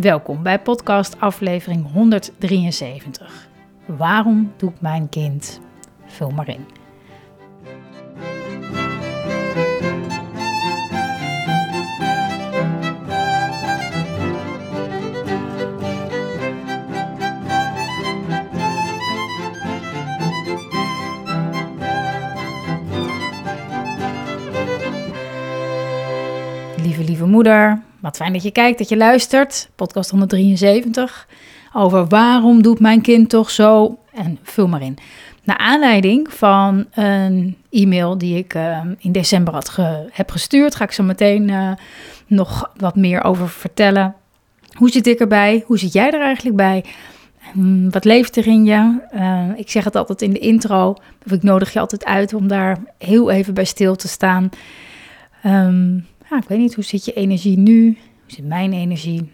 Welkom bij podcast aflevering 173. Waarom doet mijn kind? Vul maar in. Lieve, lieve moeder, wat fijn dat je kijkt, dat je luistert. Podcast 173 over waarom doet mijn kind toch zo? En vul maar in. Naar aanleiding van een e-mail die ik uh, in december had heb gestuurd, ga ik zo meteen uh, nog wat meer over vertellen. Hoe zit ik erbij? Hoe zit jij er eigenlijk bij? Wat leeft er in je? Uh, ik zeg het altijd in de intro, of ik nodig je altijd uit om daar heel even bij stil te staan. Um, ja, ik weet niet, hoe zit je energie nu? Hoe zit mijn energie?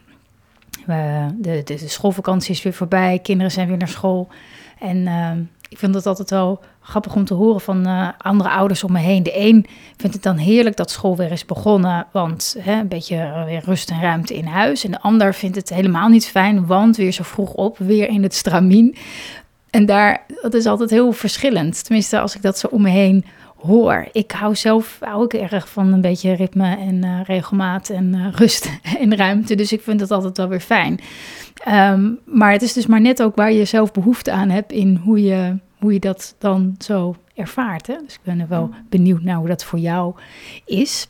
De, de, de, schoolvakantie is weer voorbij, kinderen zijn weer naar school. En uh, ik vind het altijd wel grappig om te horen van uh, andere ouders om me heen. De een vindt het dan heerlijk dat school weer is begonnen, want hè, een beetje weer rust en ruimte in huis. En de ander vindt het helemaal niet fijn, want weer zo vroeg op, weer in het stramien. En daar, dat is altijd heel verschillend. Tenminste, als ik dat zo om me heen hoor. Ik hou zelf ook erg van een beetje ritme en uh, regelmaat en uh, rust en ruimte. Dus ik vind dat altijd wel weer fijn. Um, maar het is dus maar net ook waar je zelf behoefte aan hebt in hoe je, hoe je dat dan zo ervaart. Hè? Dus ik ben er wel benieuwd naar hoe dat voor jou is.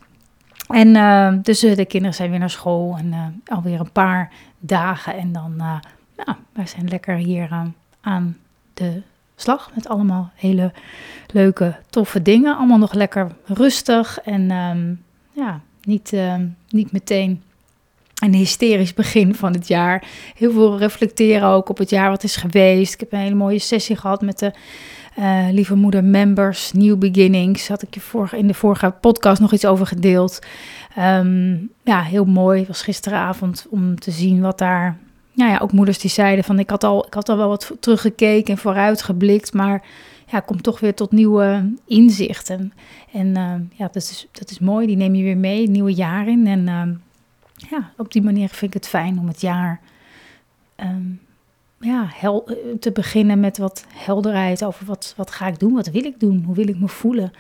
En uh, dus de kinderen zijn weer naar school en alweer een paar dagen. En dan, nou, wij zijn lekker hier aan de slag met allemaal hele leuke, toffe dingen. Allemaal nog lekker rustig en um, ja, niet, um, niet meteen een hysterisch begin van het jaar. Heel veel reflecteren ook op het jaar wat is geweest. Ik heb een hele mooie sessie gehad met de uh, lieve moeder members, New Beginnings. Had ik je vorige, in de vorige podcast nog iets over gedeeld. Um, ja, heel mooi. Het was gisteravond om te zien wat daar nou ja, ook moeders die zeiden van ik had al, ik had al wel wat teruggekeken en vooruitgeblikt, maar ja, kom toch weer tot nieuwe inzichten. En uh, ja, dat is, dat is mooi, die neem je weer mee, het nieuwe jaar in. En uh, ja, op die manier vind ik het fijn om het jaar um, ja, hel, te beginnen met wat helderheid over wat, wat ga ik doen, wat wil ik doen, hoe wil ik me voelen.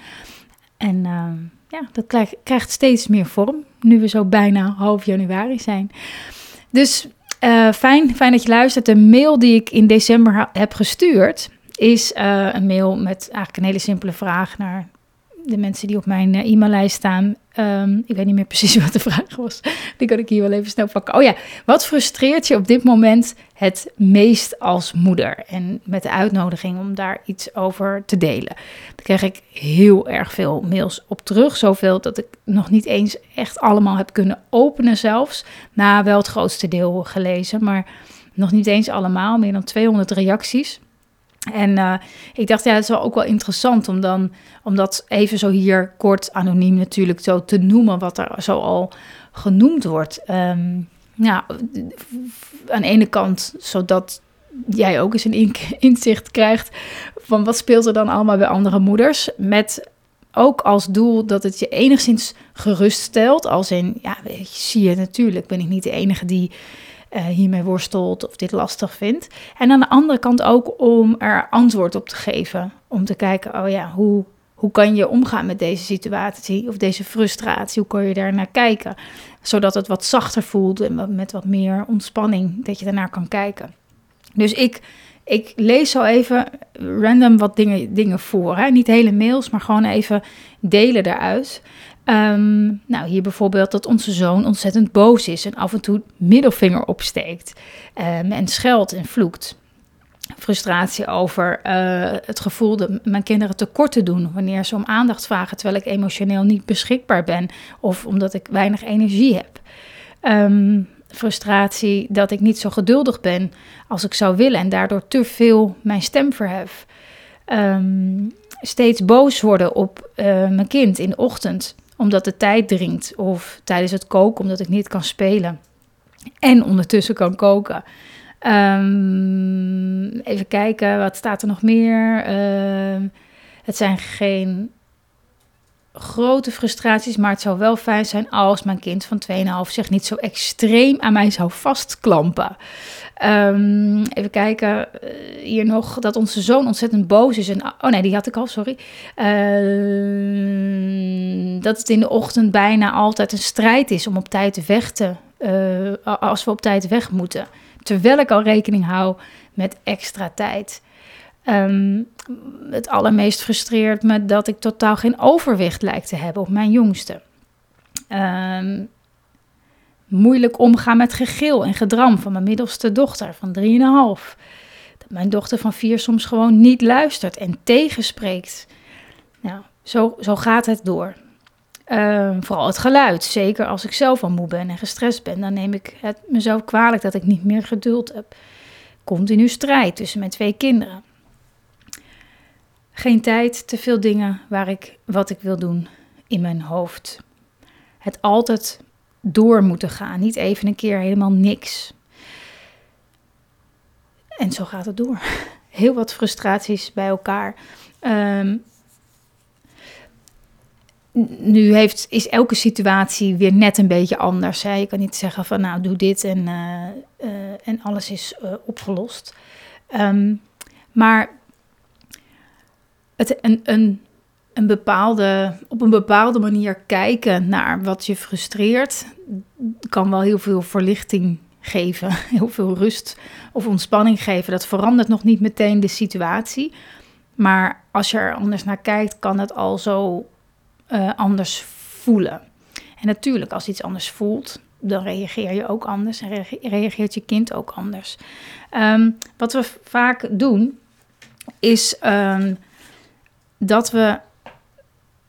En uh, ja, dat krijgt, krijgt steeds meer vorm, nu we zo bijna half januari zijn. Dus uh, fijn, fijn dat je luistert. De mail die ik in december heb gestuurd is uh, een mail met eigenlijk een hele simpele vraag naar de mensen die op mijn uh, e-maillijst staan. Um, ik weet niet meer precies wat de vraag was. Die kan ik hier wel even snel pakken. Oh ja, wat frustreert je op dit moment het meest als moeder? En met de uitnodiging om daar iets over te delen. Daar kreeg ik heel erg veel mails op terug. Zoveel dat ik nog niet eens echt allemaal heb kunnen openen zelfs. Na wel het grootste deel gelezen, maar nog niet eens allemaal. Meer dan 200 reacties. En uh, ik dacht, ja, het is wel ook wel interessant om dan, om dat even zo hier kort, anoniem natuurlijk, zo te noemen, wat er zo al genoemd wordt. Um, ja, aan de ene kant, zodat jij ook eens een inzicht krijgt van wat speelt er dan allemaal bij andere moeders. Met ook als doel dat het je enigszins geruststelt. Als in, ja, zie je natuurlijk, ben ik niet de enige die uh, hiermee worstelt of dit lastig vindt. En aan de andere kant ook om er antwoord op te geven. Om te kijken, oh ja, hoe, hoe kan je omgaan met deze situatie of deze frustratie? Hoe kan je daar naar kijken? Zodat het wat zachter voelt en met wat meer ontspanning dat je daarnaar kan kijken. Dus ik, ik lees zo even random wat dingen, dingen voor. Hè? Niet hele mails, maar gewoon even delen daaruit. Um, nou, hier bijvoorbeeld dat onze zoon ontzettend boos is en af en toe middelvinger opsteekt um, en scheldt en vloekt. Frustratie over uh, het gevoel dat mijn kinderen tekort te doen wanneer ze om aandacht vragen terwijl ik emotioneel niet beschikbaar ben of omdat ik weinig energie heb. Um, frustratie dat ik niet zo geduldig ben als ik zou willen en daardoor te veel mijn stem verhef. Ehm, steeds boos worden op uh, mijn kind in de ochtend omdat de tijd dringt of tijdens het koken omdat ik niet kan spelen en ondertussen kan koken. Um, even kijken, wat staat er nog meer? Uh, het zijn geen grote frustraties, maar het zou wel fijn zijn als mijn kind van 2,5 zich niet zo extreem aan mij zou vastklampen. Um, even kijken, uh, hier nog dat onze zoon ontzettend boos is. En, oh nee, die had ik al, sorry. Uh, dat het in de ochtend bijna altijd een strijd is om op tijd te vechten. Uh, als we op tijd weg moeten. Terwijl ik al rekening hou met extra tijd. Um, het allermeest frustreert me dat ik totaal geen overwicht lijkt te hebben op mijn jongste. Um, moeilijk omgaan met gegil en gedram van mijn middelste dochter van 3,5. Dat mijn dochter van 4 soms gewoon niet luistert en tegenspreekt. Nou, zo, zo gaat het door. Uh, vooral het geluid. Zeker als ik zelf al moe ben en gestrest ben, dan neem ik het mezelf kwalijk dat ik niet meer geduld heb. Continu strijd tussen mijn twee kinderen. Geen tijd, te veel dingen waar ik wat ik wil doen in mijn hoofd. Het altijd door moeten gaan, niet even een keer helemaal niks. En zo gaat het door. Heel wat frustraties bij elkaar. Um, nu heeft, is elke situatie weer net een beetje anders. Je kan niet zeggen van nou doe dit en, uh, uh, en alles is uh, opgelost. Um, maar het, een, een, een bepaalde, op een bepaalde manier kijken naar wat je frustreert, kan wel heel veel verlichting geven, heel veel rust of ontspanning geven. Dat verandert nog niet meteen de situatie. Maar als je er anders naar kijkt, kan het al zo uh, anders voelen. En natuurlijk, als iets anders voelt, dan reageer je ook anders en reageert je kind ook anders. Um, wat we vaak doen, is um, dat we,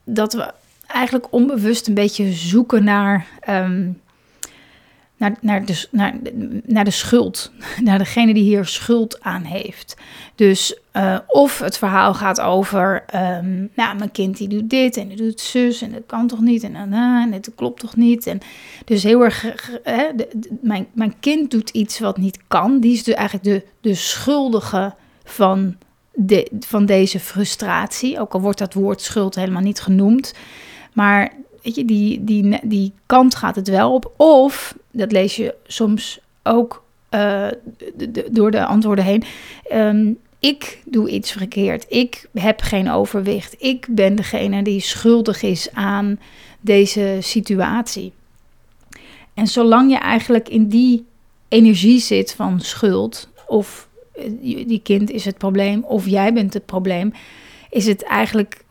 dat we eigenlijk onbewust een beetje zoeken naar, um, naar, naar, de, naar, naar de schuld. Naar degene die hier schuld aan heeft. Dus uh, of het verhaal gaat over, um, nou, mijn kind die doet dit en die doet zus en dat kan toch niet en, en, en het klopt toch niet. En dus heel erg, de, mijn, mijn kind doet iets wat niet kan. Die is dus eigenlijk de, de schuldige van de, van deze frustratie. Ook al wordt dat woord schuld helemaal niet genoemd. Maar weet je, die, die, die kant gaat het wel op. Of, dat lees je soms ook de, door de antwoorden heen. Um, ik doe iets verkeerd. Ik heb geen overwicht. Ik ben degene die schuldig is aan deze situatie. En zolang je eigenlijk in die energie zit van schuld of die kind is het probleem of jij bent het probleem, is het eigenlijk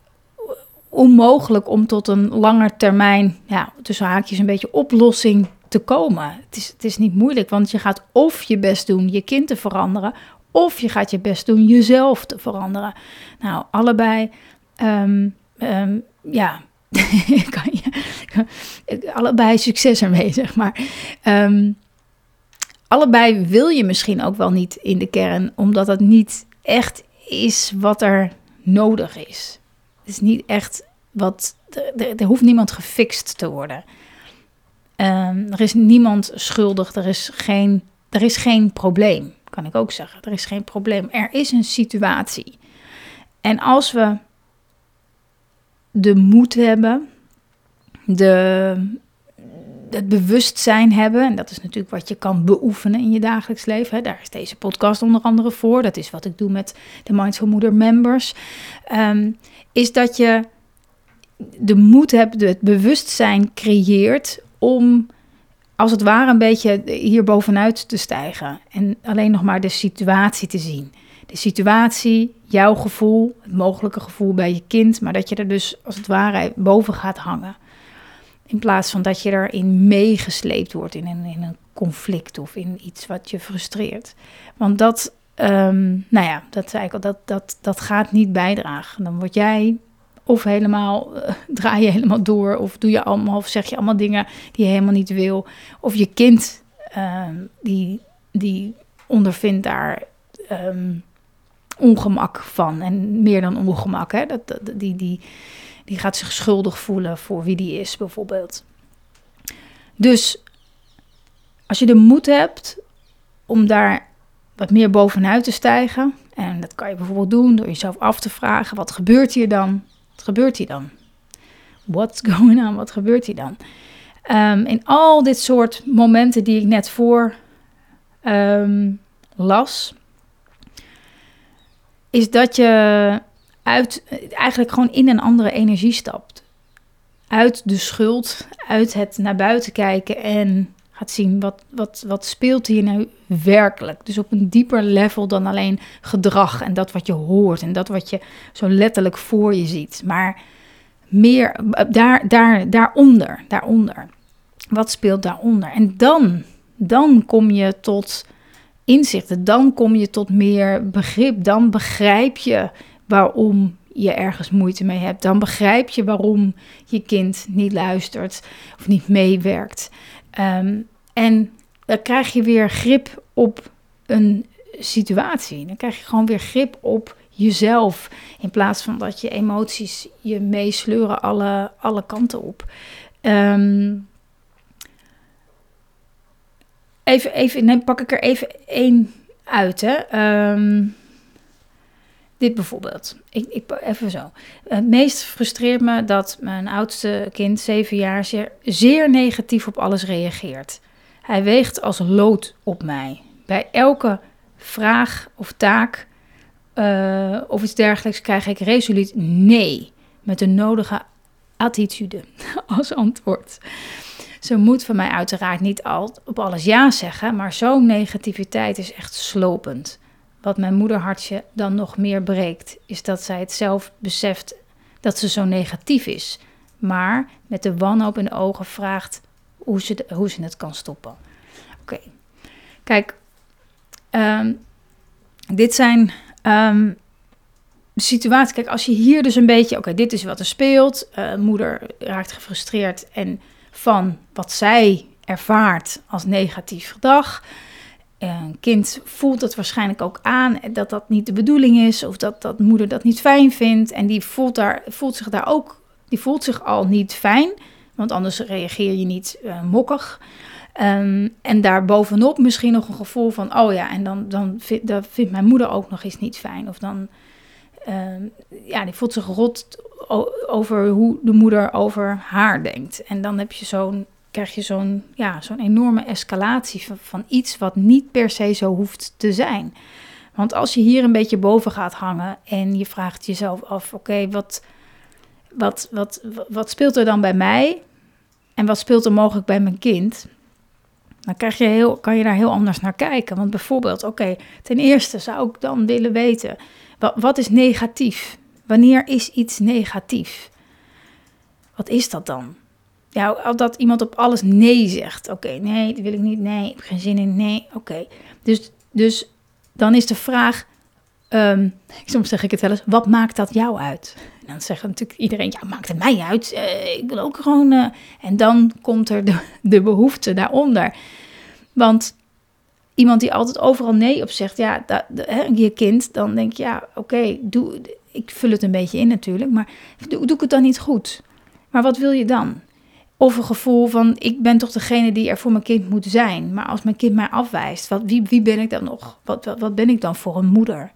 onmogelijk om tot een langer termijn, ja, tussen haakjes een beetje oplossing te komen. Het is, het is niet moeilijk, want je gaat of je best doen je kind te veranderen, of je gaat je best doen jezelf te veranderen. Nou, allebei, um, um, ja, allebei succes ermee, zeg maar. Um, allebei wil je misschien ook wel niet in de kern, omdat het niet echt is wat er nodig is. Het is niet echt wat. Er, er hoeft niemand gefixt te worden. Um, er is niemand schuldig. Er is, geen, er is geen probleem, kan ik ook zeggen. Er is geen probleem. Er is een situatie. En als we de moed hebben, de, het bewustzijn hebben. En dat is natuurlijk wat je kan beoefenen in je dagelijks leven. Hè. Daar is deze podcast onder andere voor. Dat is wat ik doe met de Mindful Moeder members. Um, is dat je de moed hebt, het bewustzijn creëert om als het ware een beetje hier bovenuit te stijgen. En alleen nog maar de situatie te zien. De situatie, jouw gevoel, het mogelijke gevoel bij je kind, maar dat je er dus als het ware boven gaat hangen. In plaats van dat je erin meegesleept wordt in een, in een conflict of in iets wat je frustreert. Want dat, um, nou ja, dat zei ik al, dat, dat, dat gaat niet bijdragen. Dan word jij of helemaal, uh, draai je helemaal door, of doe je allemaal, of zeg je allemaal dingen die je helemaal niet wil. Of je kind ehm, die, die ondervindt daar ehm, ongemak van. En meer dan ongemak. Hè? Dat, dat, die, die, die gaat zich schuldig voelen voor wie die is, bijvoorbeeld. Dus als je de moed hebt om daar wat meer bovenuit te stijgen. En dat kan je bijvoorbeeld doen door jezelf af te vragen: wat gebeurt hier dan? Wat gebeurt hier dan? What's going on? Wat gebeurt hier dan? Um, in al dit soort momenten die ik net voor ehm, las, is dat je uit, eigenlijk gewoon in een andere energie stapt. Uit de schuld, uit het naar buiten kijken en gaat zien wat, wat, wat speelt hier nou werkelijk. Dus op een dieper level dan alleen gedrag en dat wat je hoort en dat wat je zo letterlijk voor je ziet. Maar meer daar, daar, daaronder, daaronder. Wat speelt daaronder? En dan, dan kom je tot inzichten, dan kom je tot meer begrip, dan begrijp je waarom je ergens moeite mee hebt. Dan begrijp je waarom je kind niet luistert of niet meewerkt. Ehm, en dan krijg je weer grip op een situatie. Dan krijg je gewoon weer grip op jezelf. In plaats van dat je emoties je meesleuren alle, alle kanten op. Ehm, even, even, nee, pak ik er even één uit. Hè. Ehm, dit bijvoorbeeld. Ik, ik, even zo. Het meest frustreert me dat mijn oudste kind, zeven jaar, zeer, zeer negatief op alles reageert. Hij weegt als lood op mij. Bij elke vraag of taak uh, of iets dergelijks krijg ik resoluut nee. Met de nodige attitude als antwoord. Ze moet van mij uiteraard niet al op alles ja zeggen, maar zo'n negativiteit is echt slopend. Wat mijn moederhartje dan nog meer breekt, is dat zij het zelf beseft dat ze zo negatief is, maar met de wanhoop in de ogen vraagt hoe ze, hoe ze het kan stoppen. Oké, kijk, ehm, dit zijn um, situatie. Kijk, als je hier dus een beetje, oké, dit is wat er speelt. Uh, moeder raakt gefrustreerd en van wat zij ervaart als negatief gedrag. Een kind voelt het waarschijnlijk ook aan dat dat niet de bedoeling is, of dat, dat moeder dat niet fijn vindt. En die voelt, daar, voelt zich daar ook, die voelt zich al niet fijn, want anders reageer je niet uh, mokkig. Um, en daarbovenop misschien nog een gevoel van, oh ja, en dan, dan, vind, dan vindt mijn moeder ook nog eens niet fijn. Of dan, um, ja, die voelt zich rot over hoe de moeder over haar denkt. En dan heb je zo'n, krijg je zo'n, ja, zo'n enorme escalatie van, van iets wat niet per se zo hoeft te zijn. Want als je hier een beetje boven gaat hangen en je vraagt jezelf af, oké, wat, wat, wat, wat speelt er dan bij mij? En wat speelt er mogelijk bij mijn kind? Dan krijg je heel, kan je daar heel anders naar kijken. Want bijvoorbeeld, oké, ten eerste zou ik dan willen weten, wat, wat is negatief? Wanneer is iets negatief? Wat is dat dan? Ja, dat iemand op alles nee zegt. Oké, nee, dat wil ik niet. Nee, ik heb geen zin in. Nee, oké. Dus, dus dan is de vraag, um, soms zeg ik het wel eens, wat maakt dat jou uit? En dan zegt natuurlijk iedereen, ja, maakt het mij uit? Uh, ik wil ook gewoon... Uh, en dan komt er de, de behoefte daaronder. Want iemand die altijd overal nee op zegt, ja, je kind, dan denk je, ja, oké, doe, ik vul het een beetje in natuurlijk, maar doe, doe ik het dan niet goed? Maar wat wil je dan? Of een gevoel van, ik ben toch degene die er voor mijn kind moet zijn. Maar als mijn kind mij afwijst, wat, wie, wie ben ik dan nog? Wat, wat, wat ben ik dan voor een moeder?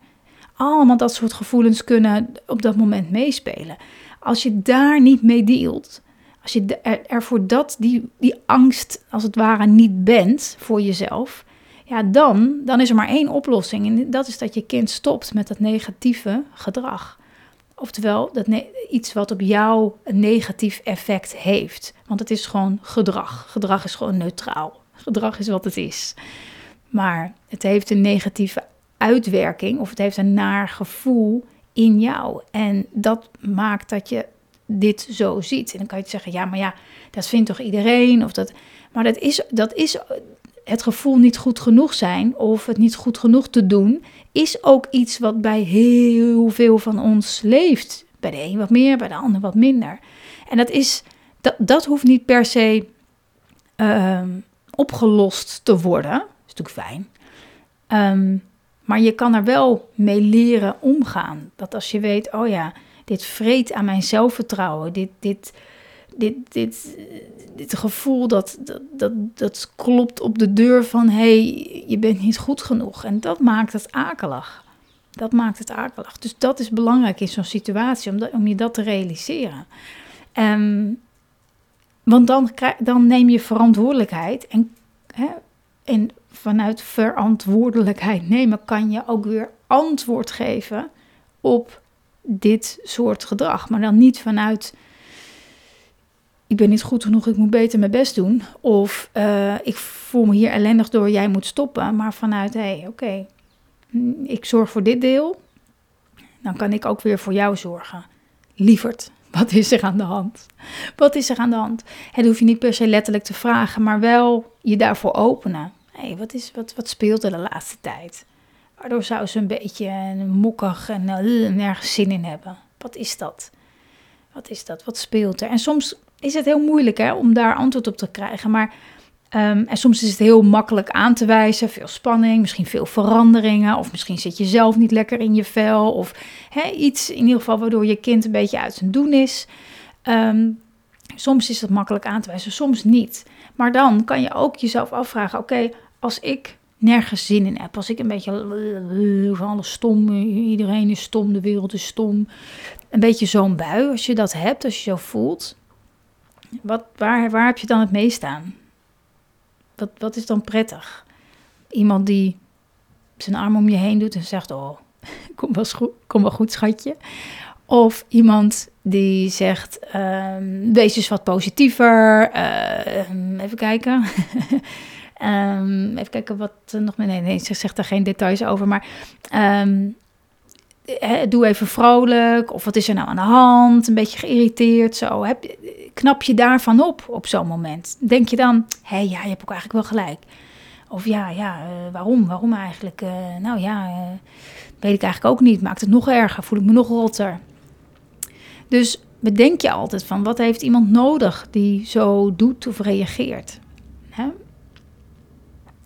Allemaal dat soort gevoelens kunnen op dat moment meespelen. Als je daar niet mee dealt, als je er, er voor dat, die, die angst als het ware niet bent voor jezelf, ja, dan, dan is er maar één oplossing. En dat is dat je kind stopt met dat negatieve gedrag. Oftewel, dat iets wat op jou een negatief effect heeft. Want het is gewoon gedrag. Gedrag is gewoon neutraal. Gedrag is wat het is. Maar het heeft een negatieve uitwerking of het heeft een naar gevoel in jou. En dat maakt dat je dit zo ziet. En dan kan je zeggen, ja, maar ja, dat vindt toch iedereen? Of dat, maar dat is, dat is het gevoel niet goed genoeg zijn of het niet goed genoeg te doen, is ook iets wat bij heel veel van ons leeft. Bij de een wat meer, bij de ander wat minder. En dat is, dat, dat hoeft niet per se uh, opgelost te worden. Dat is natuurlijk fijn. Ehm, maar je kan er wel mee leren omgaan. Dat als je weet, oh ja, dit vreet aan mijn zelfvertrouwen. Dit, dit, dit, dit, dit gevoel dat, dat, dat, dat klopt op de deur van hé, hey, je bent niet goed genoeg. En dat maakt het akelig. Dat maakt het akelig. Dus dat is belangrijk in zo'n situatie, om, om je dat te realiseren. Um, want dan, dan neem je verantwoordelijkheid en, hè, en vanuit verantwoordelijkheid nemen kan je ook weer antwoord geven op dit soort gedrag. Maar dan niet vanuit ik ben niet goed genoeg, ik moet beter mijn best doen. Of uh, ik voel me hier ellendig door, jij moet stoppen. Maar vanuit, hé, hey, oké, ik zorg voor dit deel. Dan kan ik ook weer voor jou zorgen. Lieverd, wat is er aan de hand? Wat is er aan de hand? Het hoef je niet per se letterlijk te vragen, maar wel je daarvoor openen. Hé, hey, wat, is, wat, wat speelt er de laatste tijd? Waardoor zou ze een beetje mokkig en uh, nergens zin in hebben. Wat is dat? Wat is dat? Wat speelt er? En soms is het heel moeilijk hè, om daar antwoord op te krijgen. Maar um, en soms is het heel makkelijk aan te wijzen. Veel spanning, misschien veel veranderingen. Of misschien zit je zelf niet lekker in je vel. Of iets in ieder geval waardoor je kind een beetje uit zijn doen is. Um, soms is het makkelijk aan te wijzen, soms niet. Maar dan kan je ook jezelf afvragen: oké, als ik nergens zin in heb. Als ik een beetje van alles stom, iedereen is stom, de wereld is stom. Een beetje zo'n bui, als je dat hebt, als je zo voelt. Wat, waar, waar heb je dan het meest aan? Wat, wat is dan prettig? Iemand die zijn arm om je heen doet en zegt: Oh, kom wel, goed, kom wel goed, schatje. Of iemand die zegt: um, Wees eens wat positiever. Uh, even kijken. um, even kijken wat nog meer. Nee, nee, ze zegt daar geen details over. Maar doe even vrolijk. Of wat is er nou aan de hand? Een beetje geïrriteerd. Zo. Heb, knap je daarvan op op zo'n moment? Denk je dan, hé, hey, ja, je hebt ook eigenlijk wel gelijk. Of ja, ja, uh, waarom? Waarom eigenlijk? Uh, nou ja, uh, weet ik eigenlijk ook niet. Maakt het nog erger? Voel ik me nog rotter? Dus bedenk je altijd van, wat heeft iemand nodig die zo doet of reageert?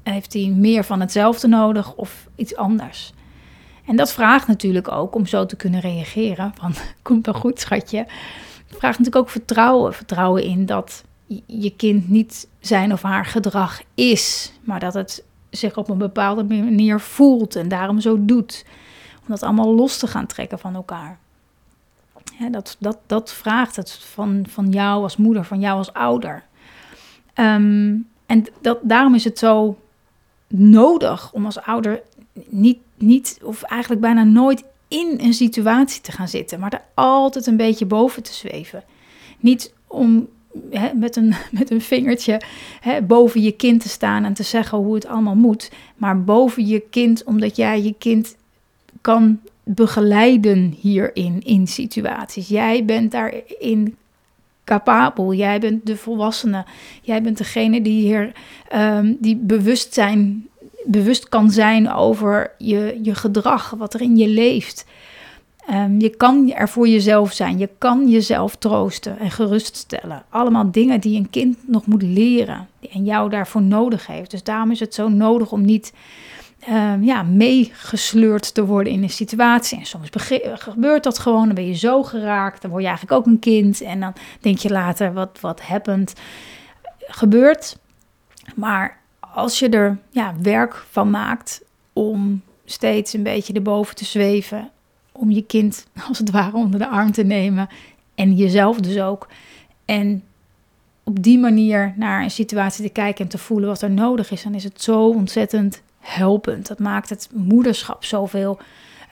Heeft hij meer van hetzelfde nodig of iets anders? En dat vraagt natuurlijk ook om zo te kunnen reageren. Van, komt wel goed, schatje. Vraagt natuurlijk ook vertrouwen. Vertrouwen in dat je kind niet zijn of haar gedrag is, maar dat het zich op een bepaalde manier voelt en daarom zo doet. Om dat allemaal los te gaan trekken van elkaar. Dat, dat, dat vraagt het van, van jou als moeder, van jou als ouder. Um, en dat, daarom is het zo nodig om als ouder niet, niet, of eigenlijk bijna nooit in een situatie te gaan zitten, maar er altijd een beetje boven te zweven. Niet om met, een, met een vingertje boven je kind te staan en te zeggen hoe het allemaal moet, maar boven je kind, omdat jij je kind kan begeleiden hierin, in situaties. Jij bent daarin capabel. Jij bent de volwassene. Jij bent degene die hier um, die bewust zijn bewust kan zijn over je, je gedrag, wat er in je leeft. Um, je kan er voor jezelf zijn. Je kan jezelf troosten en geruststellen. Allemaal dingen die een kind nog moet leren en jou daarvoor nodig heeft. Dus daarom is het zo nodig om niet um, ja, meegesleurd te worden in een situatie. En soms gebeurt dat gewoon. Dan ben je zo geraakt. Dan word je eigenlijk ook een kind. En dan denk je later, wat, wat? Gebeurt. Maar als je er ja, werk van maakt om steeds een beetje erboven te zweven, om je kind als het ware onder de arm te nemen en jezelf dus ook. En op die manier naar een situatie te kijken en te voelen wat er nodig is, dan is het zo ontzettend helpend. Dat maakt het moederschap zoveel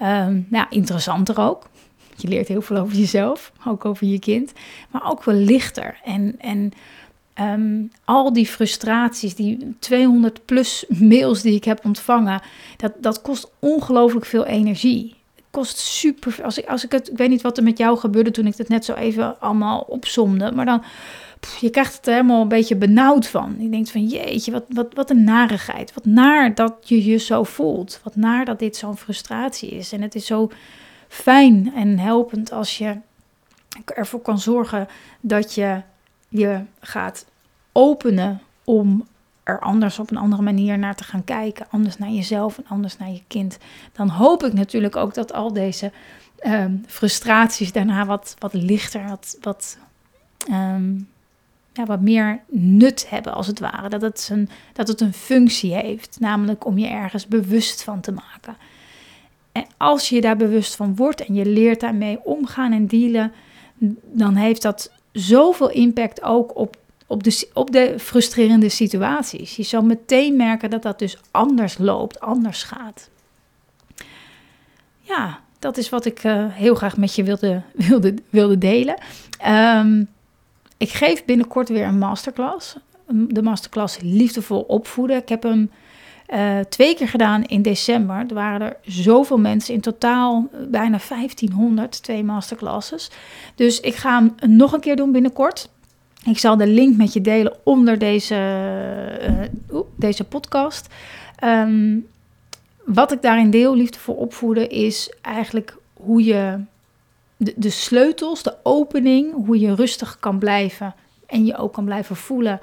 um, nou, interessanter ook. Je leert heel veel over jezelf, ook over je kind, maar ook wel lichter. En, en Um, al die frustraties, die 200 plus mails die ik heb ontvangen, dat, dat kost ongelooflijk veel energie. Het kost super. Als ik, als ik het, ik weet niet wat er met jou gebeurde toen ik het net zo even allemaal opzomde, maar dan, je krijgt het er helemaal een beetje benauwd van. Je denkt van, jeetje, wat, wat, wat een narigheid. Wat naar dat je je zo voelt. Wat naar dat dit zo'n frustratie is. En het is zo fijn en helpend als je ervoor kan zorgen dat je je gaat openen om er anders op een andere manier naar te gaan kijken. Anders naar jezelf en anders naar je kind. Dan hoop ik natuurlijk ook dat al deze ehm, frustraties daarna wat, wat lichter, wat, wat, ehm, ja, wat meer nut hebben als het ware. Dat het, een, dat het een functie heeft, namelijk om je ergens bewust van te maken. En als je daar bewust van wordt en je leert daarmee omgaan en dealen, dan heeft dat zoveel impact ook op, op, de, op de frustrerende situaties. Je zal meteen merken dat dat dus anders loopt, anders gaat. Ja, dat is wat ik uh, heel graag met je wilde, wilde, wilde delen. Um, ik geef binnenkort weer een masterclass. De masterclass Liefdevol opvoeden. Ik heb hem uh, twee keer gedaan in december. Er waren er zoveel mensen, in totaal eh, bijna 1500, twee masterclasses. Dus ik ga hem nog een keer doen binnenkort. Ik zal de link met je delen onder deze, uh, deze podcast. Um, wat ik daarin deel, liefdevol opvoeden, is eigenlijk hoe je de, de sleutels, de opening, hoe je rustig kan blijven en je ook kan blijven voelen.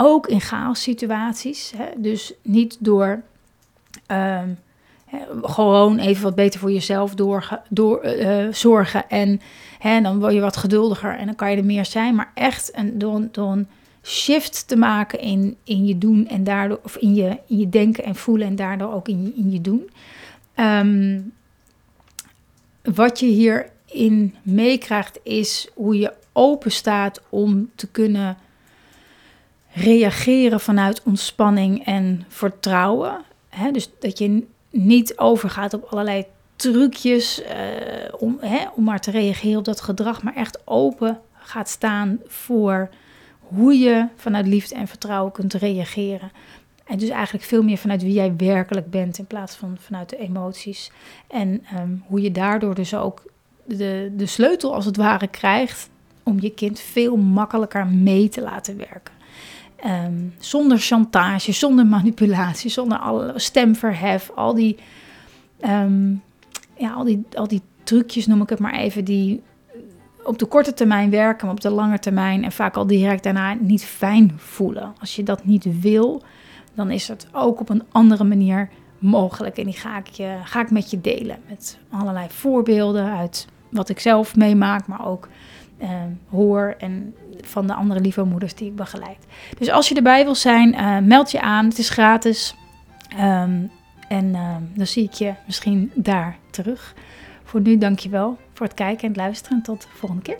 Ook in chaos situaties. Hè? Dus niet door ehm, gewoon even wat beter voor jezelf door, door, uh, zorgen. En hè, dan word je wat geduldiger en dan kan je er meer zijn. Maar echt een, door, een shift te maken in, in je doen en daardoor, of in je, in je denken en voelen en daardoor ook in je, in je doen. Um, wat je hierin meekrijgt is hoe je open staat om te kunnen reageren vanuit ontspanning en vertrouwen. dus dat je niet overgaat op allerlei trucjes uh, om, om maar te reageren op dat gedrag, maar echt open gaat staan voor hoe je vanuit liefde en vertrouwen kunt reageren. En dus eigenlijk veel meer vanuit wie jij werkelijk bent in plaats van vanuit de emoties. En ehm, hoe je daardoor dus ook de, de sleutel als het ware krijgt om je kind veel makkelijker mee te laten werken. Ehm, zonder chantage, zonder manipulatie, zonder alle stemverhef, al die, ehm, ja, al, die, al die trucjes noem ik het maar even, die op de korte termijn werken, maar op de lange termijn en vaak al direct daarna niet fijn voelen. Als je dat niet wil, dan is het ook op een andere manier mogelijk. En die ga ik, je, ga ik met je delen. Met allerlei voorbeelden uit wat ik zelf meemaak, maar ook eh, hoor en van de andere lieve moeders die ik begeleid. Dus als je erbij wil zijn, uh, meld je aan. Het is gratis. Um, en uh, dan zie ik je misschien daar terug. Voor nu, dankjewel voor het kijken en het luisteren. Tot de volgende keer.